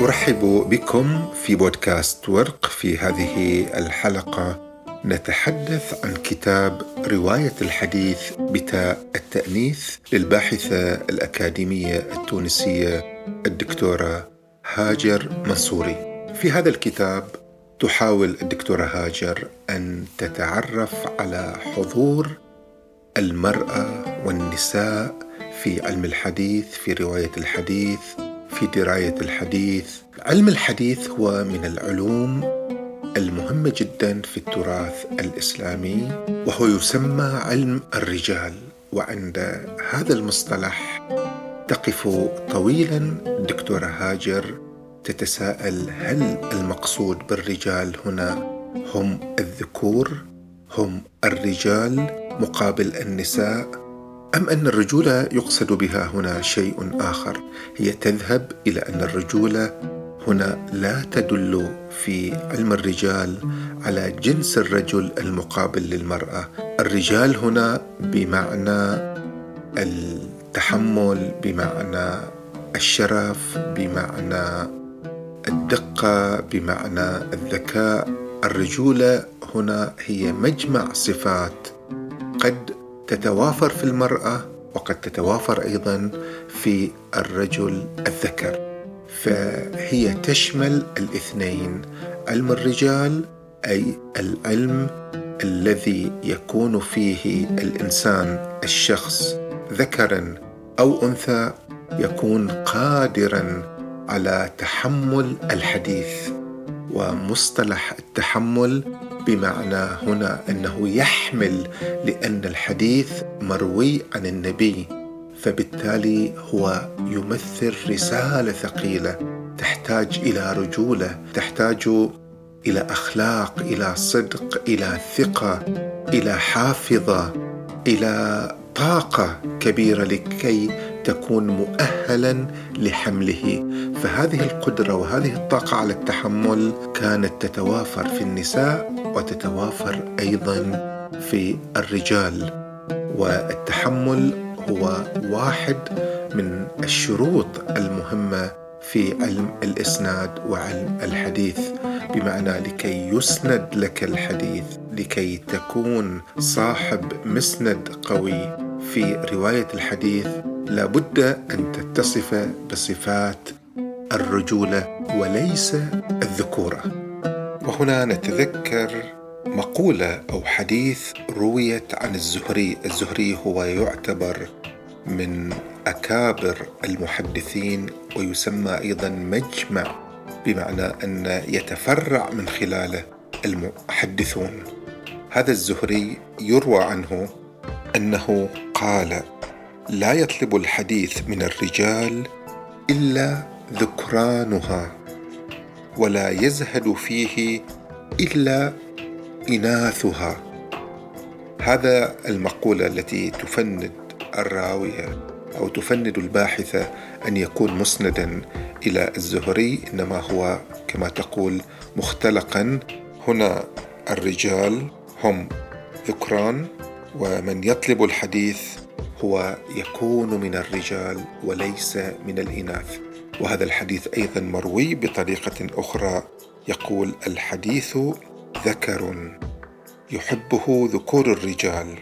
أرحب بكم في بودكاست ورق في هذه الحلقة. نتحدث عن كتاب رواية الحديث بتاء التأنيث للباحثة الأكاديمية التونسية الدكتورة هاجر منصوري. في هذا الكتاب تحاول الدكتورة هاجر أن تتعرف على حضور المرأة والنساء في علم الحديث في رواية الحديث في دراية الحديث. علم الحديث هو من العلوم المهمة جدا في التراث الإسلامي وهو يسمى علم الرجال. وعند هذا المصطلح تقف طويلا الدكتوره هاجر تتساءل هل المقصود بالرجال هنا هم الذكور هم الرجال مقابل النساء؟ أم أن الرجولة يقصد بها هنا شيء آخر؟ هي تذهب إلى أن الرجولة هنا لا تدل في علم الرجال على جنس الرجل المقابل للمرأة. الرجال هنا بمعنى التحمل بمعنى الشرف بمعنى الدقة بمعنى الذكاء. الرجولة هنا هي مجمع صفات قد تتوافر في المرأة وقد تتوافر أيضا في الرجل الذكر. فهي تشمل الاثنين علم الرجال أي العلم الذي يكون فيه الإنسان الشخص ذكرا أو أنثى يكون قادرا على تحمل الحديث. ومصطلح التحمل بمعنى هنا أنه يحمل لأن الحديث مروي عن النبي فبالتالي هو يمثل رسالة ثقيلة تحتاج إلى رجولة تحتاج إلى أخلاق إلى صدق إلى ثقة إلى حافظة إلى طاقة كبيرة لكي تكون مؤهلا لحمله. فهذه القدرة وهذه الطاقة على التحمل كانت تتوافر في النساء وتتوافر أيضا في الرجال والتحمل هو واحد من الشروط المهمة في علم الإسناد وعلم الحديث بمعنى لكي يسند لك الحديث لكي تكون صاحب مسند قوي. في رواية الحديث لابد أن تتصف بصفات الرجولة وليس الذكورة. وهنا نتذكر مقولة أو حديث رويت عن الزهري. الزهري هو يعتبر من أكابر المحدثين ويسمى أيضا مجمع بمعنى أن يتفرع من خلاله المحدثون. هذا الزهري يروى عنه أنه قال لا يطلب الحديث من الرجال إلا ذكرانها. ولا يزهد فيه إلا إناثها. هذا المقولة التي تفند الراويه أو تفند الباحثه أن يكون مسندا إلى الزهري إنما هو كما تقول مختلقا. هنا الرجال هم ذكران ومن يطلب الحديث هو يكون من الرجال وليس من الإناث. وهذا الحديث أيضا مروي بطريقة أخرى. يقول الحديث ذكر يحبه ذكور الرجال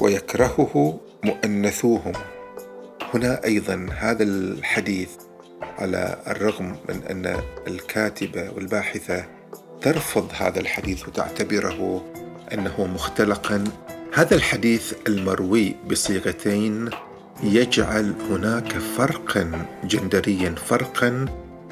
ويكرهه مؤنثوهم. هنا أيضا هذا الحديث على الرغم من أن الكاتبه والباحثة ترفض هذا الحديث وتعتبره أنه مختلقا. هذا الحديث المروي بصيغتين يجعل هناك فرقا جندريا فرقا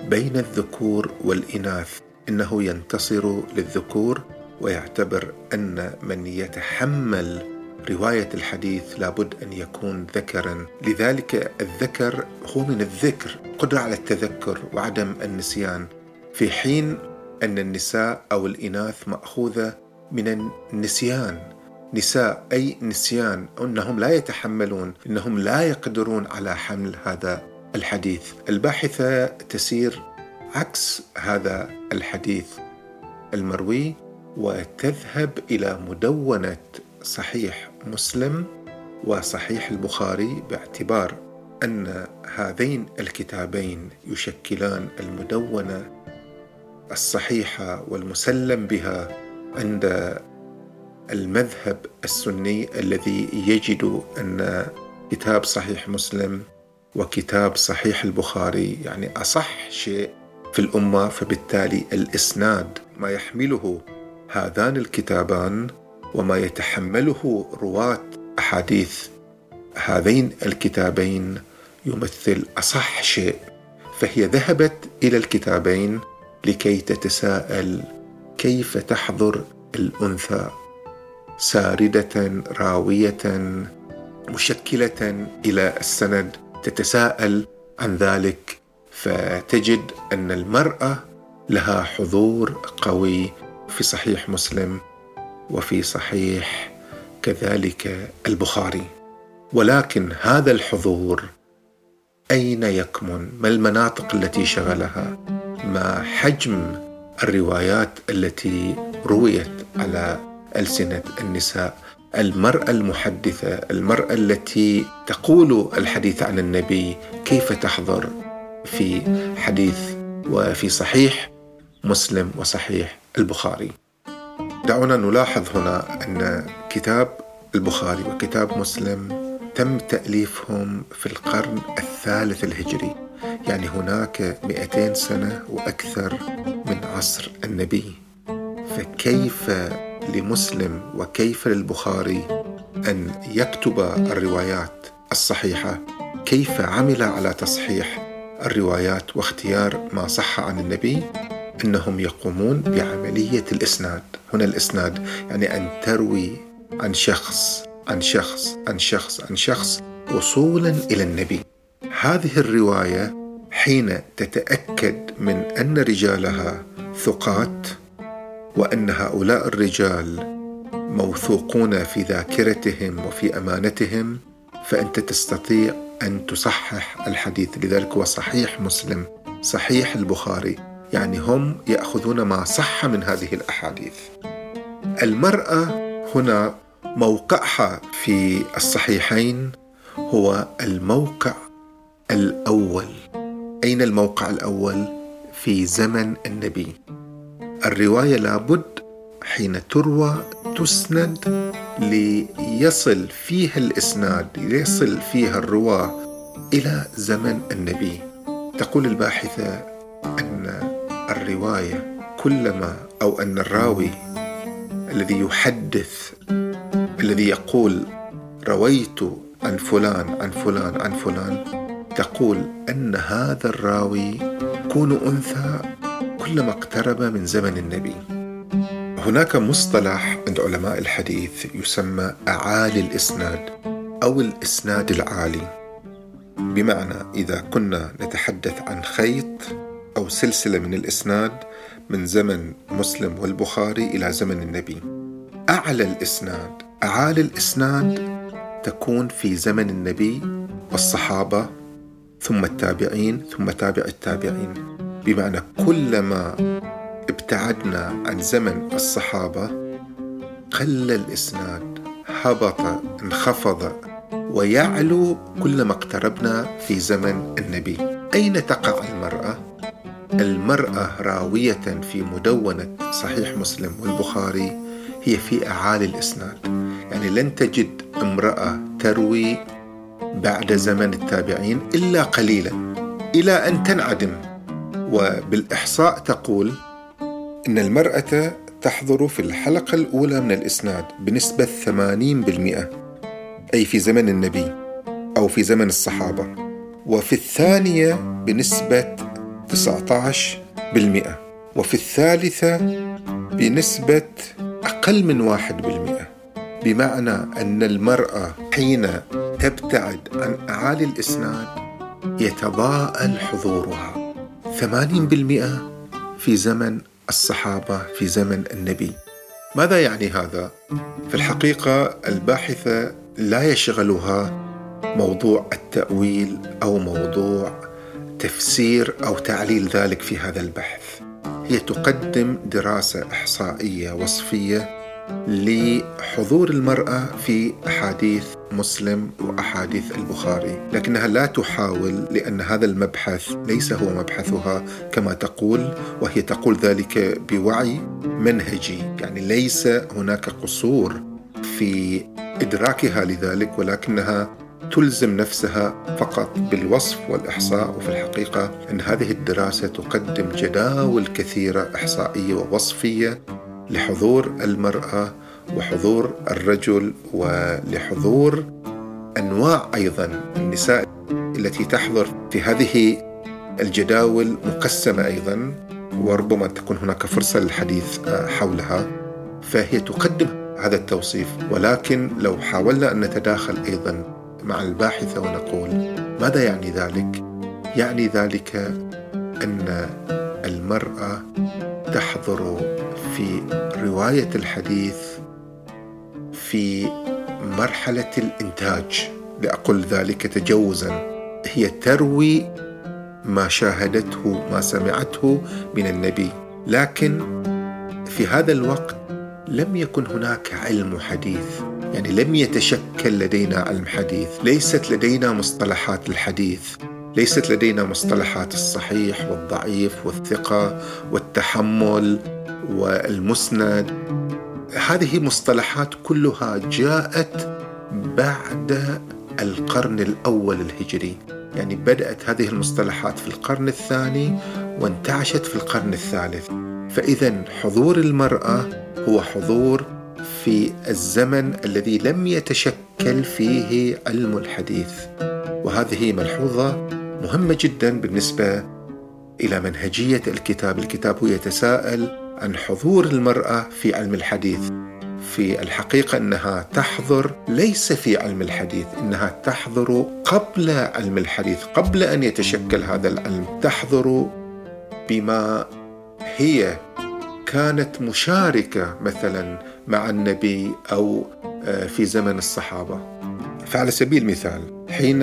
بين الذكور والإناث. إنه ينتصر للذكور ويعتبر أن من يتحمل رواية الحديث لابد أن يكون ذكرا. لذلك الذكر هو من الذكر قدرة على التذكر وعدم النسيان. في حين أن النساء أو الإناث مأخوذة من النسيان. نساء أي نسيان أنهم لا يتحملون أنهم لا يقدرون على حمل هذا الحديث. الباحثة تسير عكس هذا الحديث المروي وتذهب إلى مدونة صحيح مسلم وصحيح البخاري باعتبار أن هذين الكتابين يشكلان المدونة الصحيحة والمسلم بها عند المذهب السني الذي يجد أن كتاب صحيح مسلم وكتاب صحيح البخاري يعني أصح شيء في الأمة فبالتالي الإسناد ما يحمله هذان الكتابان وما يتحمله رواة أحاديث هذين الكتابين يمثل أصح شيء فهي ذهبت إلى الكتابين لكي تتساءل كيف تحضر الأنثى. ساردة راوية مشكلة إلى السند تتساءل عن ذلك فتجد أن المرأة لها حضور قوي في صحيح مسلم وفي صحيح كذلك البخاري. ولكن هذا الحضور أين يكمن؟ ما المناطق التي شغلها؟ ما حجم الروايات التي رويت على ألسنة النساء المرأة المحدثة المرأة التي تقول الحديث عن النبي كيف تحضر في حديث وفي صحيح مسلم وصحيح البخاري. دعونا نلاحظ هنا أن كتاب البخاري وكتاب مسلم تم تأليفهم في القرن الثالث الهجري. يعني هناك 200 سنة وأكثر من عصر النبي. فكيف لمسلم وكيف للبخاري أن يكتب الروايات الصحيحة؟ كيف عمل على تصحيح الروايات واختيار ما صح عن النبي؟ إنهم يقومون بعملية الإسناد. هنا الإسناد يعني أن تروي عن شخص عن شخص عن شخص عن شخص وصولا إلى النبي. هذه الرواية حين تتأكد من أن رجالها ثقات وأن هؤلاء الرجال موثوقون في ذاكرتهم وفي أمانتهم فأنت تستطيع أن تصحح الحديث. لذلك هو صحيح مسلم صحيح البخاري. يعني هم يأخذون ما صح من هذه الأحاديث. المرأة هنا موقعها في الصحيحين هو الموقع الأول. أين الموقع الأول؟ في زمن النبي. الرواية لابد حين تروى تسند ليصل فيها الإسناد ليصل فيها الرواة إلى زمن النبي. تقول الباحثة أن الرواية كلما أو أن الراوي الذي يحدث الذي يقول رويت عن فلان عن فلان عن فلان تقول أن هذا الراوي يكون أنثى كلما اقترب من زمن النبي. هناك مصطلح عند علماء الحديث يسمى أعالي الإسناد أو الإسناد العالي. بمعنى إذا كنا نتحدث عن خيط أو سلسلة من الإسناد من زمن مسلم والبخاري إلى زمن النبي. أعلى الإسناد أعالي الإسناد تكون في زمن النبي والصحابة ثم التابعين ثم تابع التابعين. بمعنى كلما ابتعدنا عن زمن الصحابة قل الإسناد هبط انخفض ويعلو كلما اقتربنا في زمن النبي. أين تقع المرأة؟ المرأة راوية في مدونة صحيح مسلم والبخاري هي في أعالي الإسناد. يعني لن تجد امرأة تروي بعد زمن التابعين إلا قليلا إلى أن تنعدم. وبالإحصاء تقول إن المرأة تحضر في الحلقة الأولى من الإسناد بنسبة 80% أي في زمن النبي أو في زمن الصحابة وفي الثانية بنسبة 19% وفي الثالثة بنسبة أقل من 1% بمعنى أن المرأة حين تبتعد عن أعالي الإسناد يتضاءل حضورها. ثمانين بالمئة في زمن الصحابة في زمن النبي ماذا يعني هذا؟ في الحقيقة الباحثة لا يشغلها موضوع التأويل أو موضوع تفسير أو تعليل ذلك في هذا البحث هي تقدم دراسة إحصائية وصفية لحضور المرأة في أحاديث مسلم وأحاديث البخاري. لكنها لا تحاول لأن هذا المبحث ليس هو مبحثها كما تقول وهي تقول ذلك بوعي منهجي. يعني ليس هناك قصور في إدراكها لذلك ولكنها تلزم نفسها فقط بالوصف والإحصاء. وفي الحقيقة أن هذه الدراسة تقدم جداول كثيرة إحصائية ووصفية لحضور المرأة وحضور الرجل ولحضور أنواع أيضا النساء التي تحضر في هذه الجداول مقسمة أيضا وربما تكون هناك فرصة للحديث حولها فهي تقدم هذا التوصيف ولكن لو حاولنا أن نتداخل أيضا مع الباحثة ونقول ماذا يعني ذلك؟ يعني ذلك أن المرأة تحضر في رواية الحديث في مرحلة الإنتاج لأقول ذلك تجوزا. هي تروي ما شاهدته ما سمعته من النبي. لكن في هذا الوقت لم يكن هناك علم حديث. يعني لم يتشكل لدينا علم حديث. ليست لدينا مصطلحات الحديث. ليست لدينا مصطلحات الصحيح والضعيف والثقة والتحمل. والمسند. هذه مصطلحات كلها جاءت بعد القرن الأول الهجري. يعني بدأت هذه المصطلحات في القرن الثاني وانتعشت في القرن الثالث. فاذا حضور المرأة هو حضور في الزمن الذي لم يتشكل فيه علم الحديث. وهذه ملحوظة مهمة جدا بالنسبة إلى منهجية الكتاب. الكتاب هو يتساءل عن حضور المرأة في علم الحديث. في الحقيقة إنها تحضر ليس في علم الحديث إنها تحضر قبل علم الحديث قبل أن يتشكل هذا العلم. تحضر بما هي كانت مشاركة مثلا مع النبي أو آه، في زمن الصحابة. فعلى سبيل المثال حين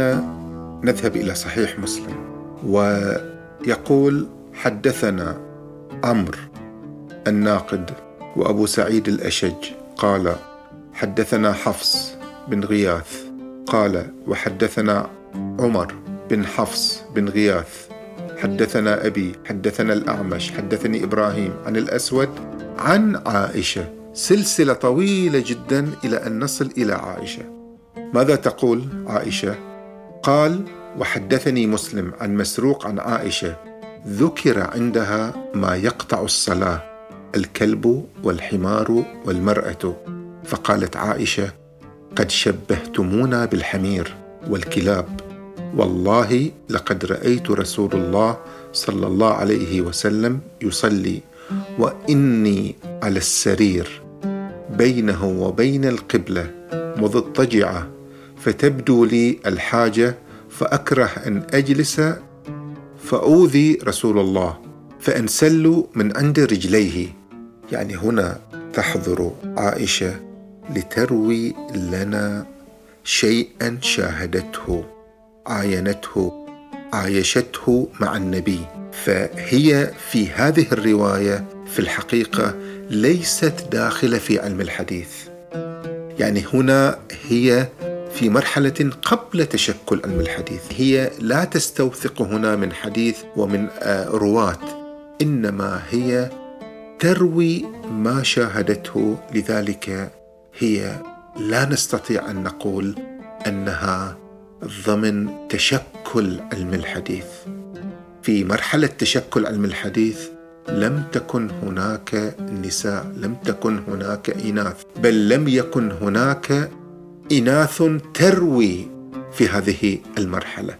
نذهب إلى صحيح مسلم ويقول حدثنا عمرو الناقد وأبو سعيد الأشج قال حدثنا حفص بن غياث. قال وحدثنا عمر بن حفص بن غياث. حدثنا أبي حدثنا الأعمش حدثني إبراهيم عن الأسود عن عائشة. سلسلة طويلة جدا إلى أن نصل إلى عائشة. ماذا تقول عائشة؟ قال وحدثني مسلم عن مسروق عن عائشة. ذكر عندها ما يقطع الصلاة. الكلب والحمار والمرأة. فقالت عائشة قد شبهتمونا بالحمير والكلاب. والله لقد رأيت رسول الله صلى الله عليه وسلم يصلي وإني على السرير. بينه وبين القبلة مضطجعه فتبدو لي الحاجة فأكره أن أجلس فأوذي رسول الله فانسل من عند رجليه. يعني هنا تحضر عائشة لتروي لنا شيئا شاهدته عاينته عايشته مع النبي. فهي في هذه الرواية في الحقيقة ليست داخلة في علم الحديث. يعني هنا هي في مرحلة قبل تشكل علم الحديث. هي لا تستوثق هنا من حديث ومن آه، رواة إنما هي تروي ما شاهدته لذلك هي لا نستطيع أن نقول أنها ضمن تشكل علم الحديث. في مرحلة تشكل علم الحديث لم تكن هناك نساء لم تكن هناك إناث بل لم يكن هناك إناث تروي في هذه المرحلة.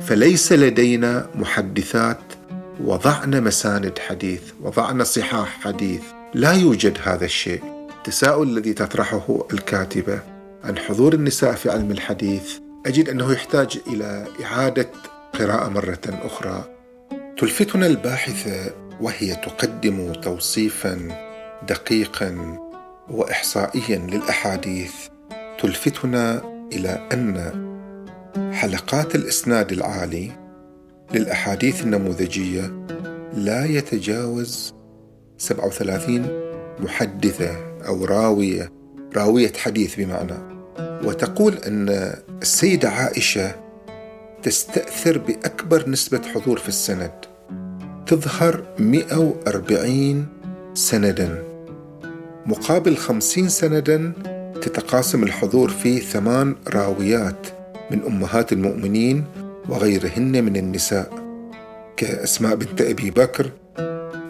فليس لدينا محدثات وضعنا مساند حديث وضعنا صحاح حديث. لا يوجد هذا الشيء. التساؤل الذي تطرحه الكاتبة عن حضور النساء في علم الحديث أجد أنه يحتاج إلى إعادة قراءة مرة أخرى. تلفتنا الباحثة وهي تقدم توصيفا دقيقا وإحصائيا للأحاديث. تلفتنا إلى أن حلقات الإسناد العالي للأحاديث النموذجية لا يتجاوز 37 محدثة أو راوية راوية حديث بمعنى. وتقول أن السيدة عائشة تستأثر بأكبر نسبة حضور في السند. تظهر 140 سندا. مقابل 50 سندا تتقاسم الحضور في ثمان راويات من أمهات المؤمنين وغيرهن من النساء كأسماء بنت أبي بكر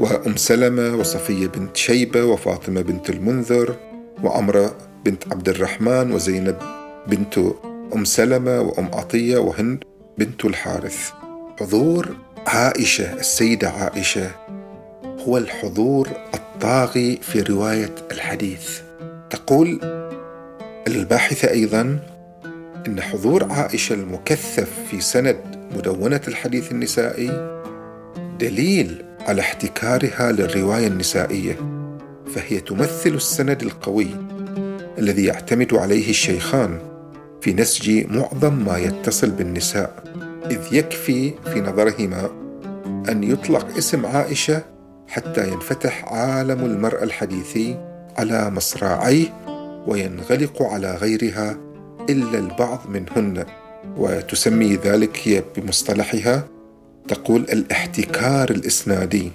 وأم سلمة وصفية بنت شيبة وفاطمة بنت المنذر وعمرة بنت عبد الرحمن وزينب بنت أم سلمة وأم عطية وهند بنت الحارث. حضور عائشة السيدة عائشة هو الحضور الطاغي في رواية الحديث. تقول الباحثة أيضا أن حضور عائشة المكثف في سند مدونة الحديث النسائي دليل على احتكارها للرواية النسائية فهي تمثل السند القوي الذي يعتمد عليه الشيخان في نسج معظم ما يتصل بالنساء إذ يكفي في نظرهما أن يطلق اسم عائشة حتى ينفتح عالم المرأة الحديثي على مصراعيه وينغلق على غيرها إلا البعض منهن وتسمي ذلك هي بمصطلحها تقول الاحتكار الإسنادي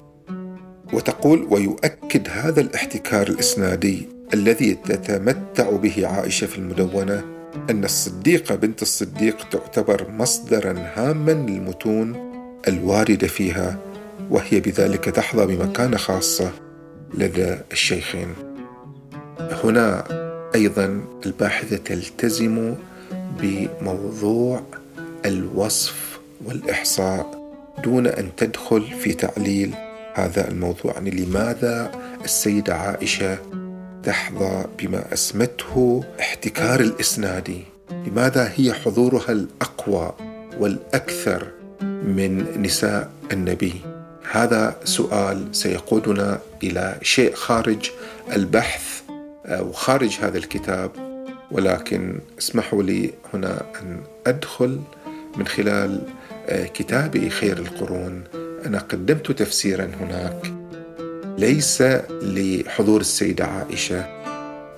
وتقول ويؤكد هذا الاحتكار الإسنادي الذي تتمتع به عائشة في المدونة أن الصديقة بنت الصديق تعتبر مصدرا هاما للمتون الواردة فيها وهي بذلك تحظى بمكانة خاصة لدى الشيخين. هنا أيضا الباحثة تلتزم بموضوع الوصف والإحصاء دون أن تدخل في تعليل هذا الموضوع. يعني لماذا السيدة عائشة تحظى بما أسمته احتكار الاسنادي لماذا هي حضورها الأقوى والأكثر من نساء النبي؟ هذا سؤال سيقودنا إلى شيء خارج البحث أو خارج هذا الكتاب ولكن اسمحوا لي هنا أن أدخل من خلال آه، كتابي خير القرون. أنا قدمت تفسيرا هناك. ليس لحضور السيدة عائشة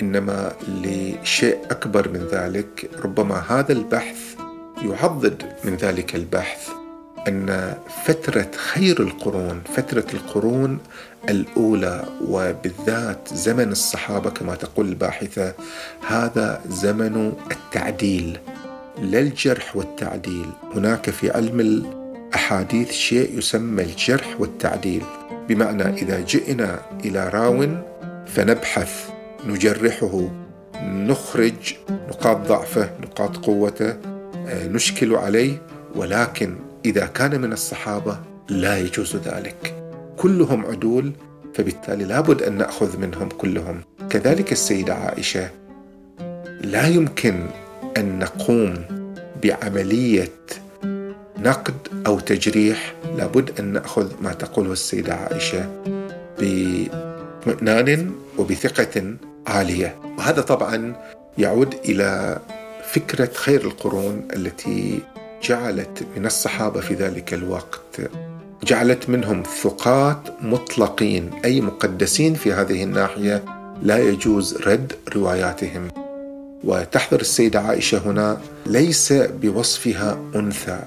إنما لشيء أكبر من ذلك. ربما هذا البحث يعضد من ذلك البحث. أن فترة خير القرون فترة القرون الأولى وبالذات زمن الصحابة كما تقول الباحثة هذا زمن التعديل لا الجرح والتعديل. هناك في علم الأحاديث شيء يسمى الجرح والتعديل. بمعنى إذا جئنا إلى راو فنبحث نجرحه نخرج نقاط ضعفه نقاط قوته آه، نشكل عليه ولكن إذا كان من الصحابة لا يجوز ذلك. كلهم عدول فبالتالي لابد أن نأخذ منهم كلهم. كذلك السيدة عائشة لا يمكن أن نقوم بعملية نقد أو تجريح. لابد أن نأخذ ما تقوله السيدة عائشة باطمئنان وبثقة عالية. وهذا طبعا يعود إلى فكرة خير القرون التي جعلت من الصحابة في ذلك الوقت جعلت منهم ثقات مطلقين أي مقدسين في هذه الناحية لا يجوز رد رواياتهم. وتحضر السيدة عائشة هنا ليس بوصفها أنثى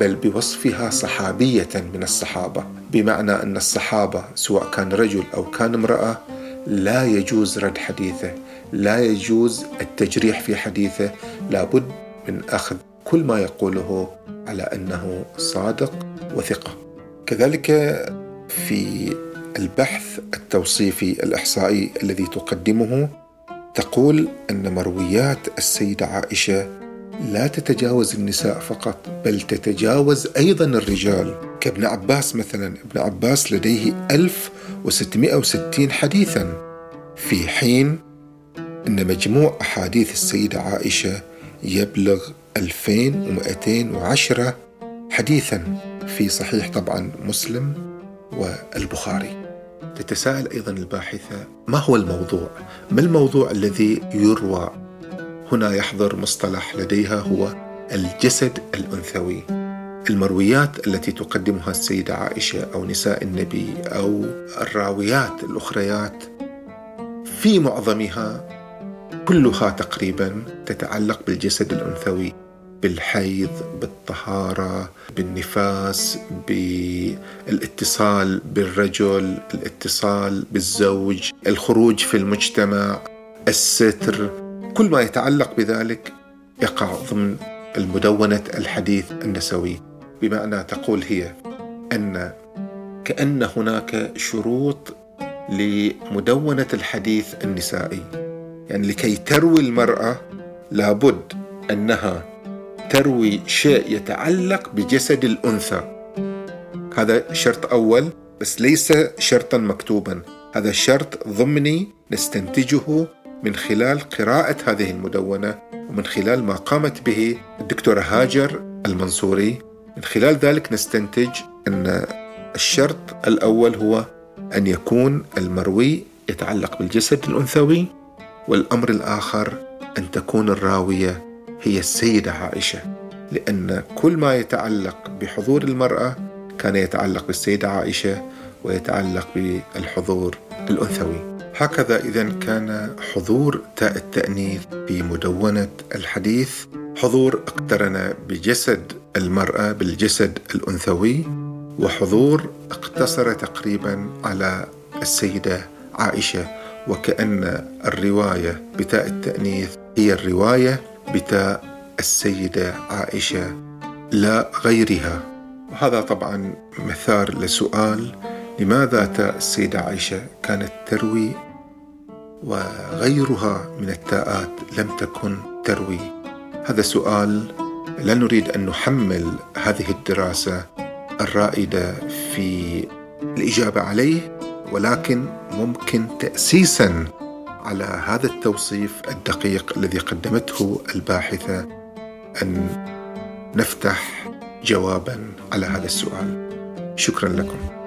بل بوصفها صحابية من الصحابة. بمعنى أن الصحابة سواء كان رجل أو كان امرأة لا يجوز رد حديثه لا يجوز التجريح في حديثه لابد من أخذ كل ما يقوله على أنه صادق وثقة. كذلك في البحث التوصيفي الإحصائي الذي تقدمه تقول أن مرويات السيدة عائشة لا تتجاوز النساء فقط بل تتجاوز أيضا الرجال. كابن عباس مثلا ابن عباس لديه 1660 حديثا في حين أن مجموع أحاديث السيدة عائشة يبلغ 2210 حديثا في صحيح طبعا مسلم والبخاري. تتساءل أيضا الباحثة ما هو الموضوع؟ ما الموضوع الذي يروى؟ هنا يحضر مصطلح لديها هو الجسد الأنثوي. المرويات التي تقدمها السيدة عائشة أو نساء النبي أو الراويات الأخريات في معظمها كلها تقريبا تتعلق بالجسد الأنثوي. بالحيض بالطهارة بالنفاس بالاتصال بالرجل الاتصال بالزوج الخروج في المجتمع الستر. كل ما يتعلق بذلك يقع ضمن المدونة الحديث النسوي. بمعنى تقول هي أن كأن هناك شروط لمدونة الحديث النسائي. يعني لكي تروي المرأة لابد أنها تروي شيء يتعلق بجسد الأنثى. هذا شرط أول بس ليس شرطا مكتوبا. هذا شرط ضمني نستنتجه من خلال قراءة هذه المدونة ومن خلال ما قامت به الدكتورة هاجر المنصوري. من خلال ذلك نستنتج أن الشرط الأول هو أن يكون المروي يتعلق بالجسد الأنثوي والأمر الآخر أن تكون الراوية هي السيدة عائشة لأن كل ما يتعلق بحضور المرأة كان يتعلق بالسيدة عائشة ويتعلق بالحضور الأنثوي. هكذا إذا كان حضور تاء التأنيث في مدونة الحديث حضور اقترن بجسد المرأة بالجسد الأنثوي وحضور اقتصر تقريبا على السيدة عائشة وكأن الرواية بتاء التأنيث هي الرواية بتاء السيدة عائشة لا غيرها. وهذا طبعا مثار لسؤال لماذا تاء السيدة عائشة كانت تروي وغيرها من التاءات لم تكن تروي؟ هذا سؤال لا نريد أن نحمل هذه الدراسة الرائدة في الإجابة عليه ولكن ممكن تاسيسا على هذا التوصيف الدقيق الذي قدمته الباحثة أن نفتح جوابا على هذا السؤال. شكرا لكم.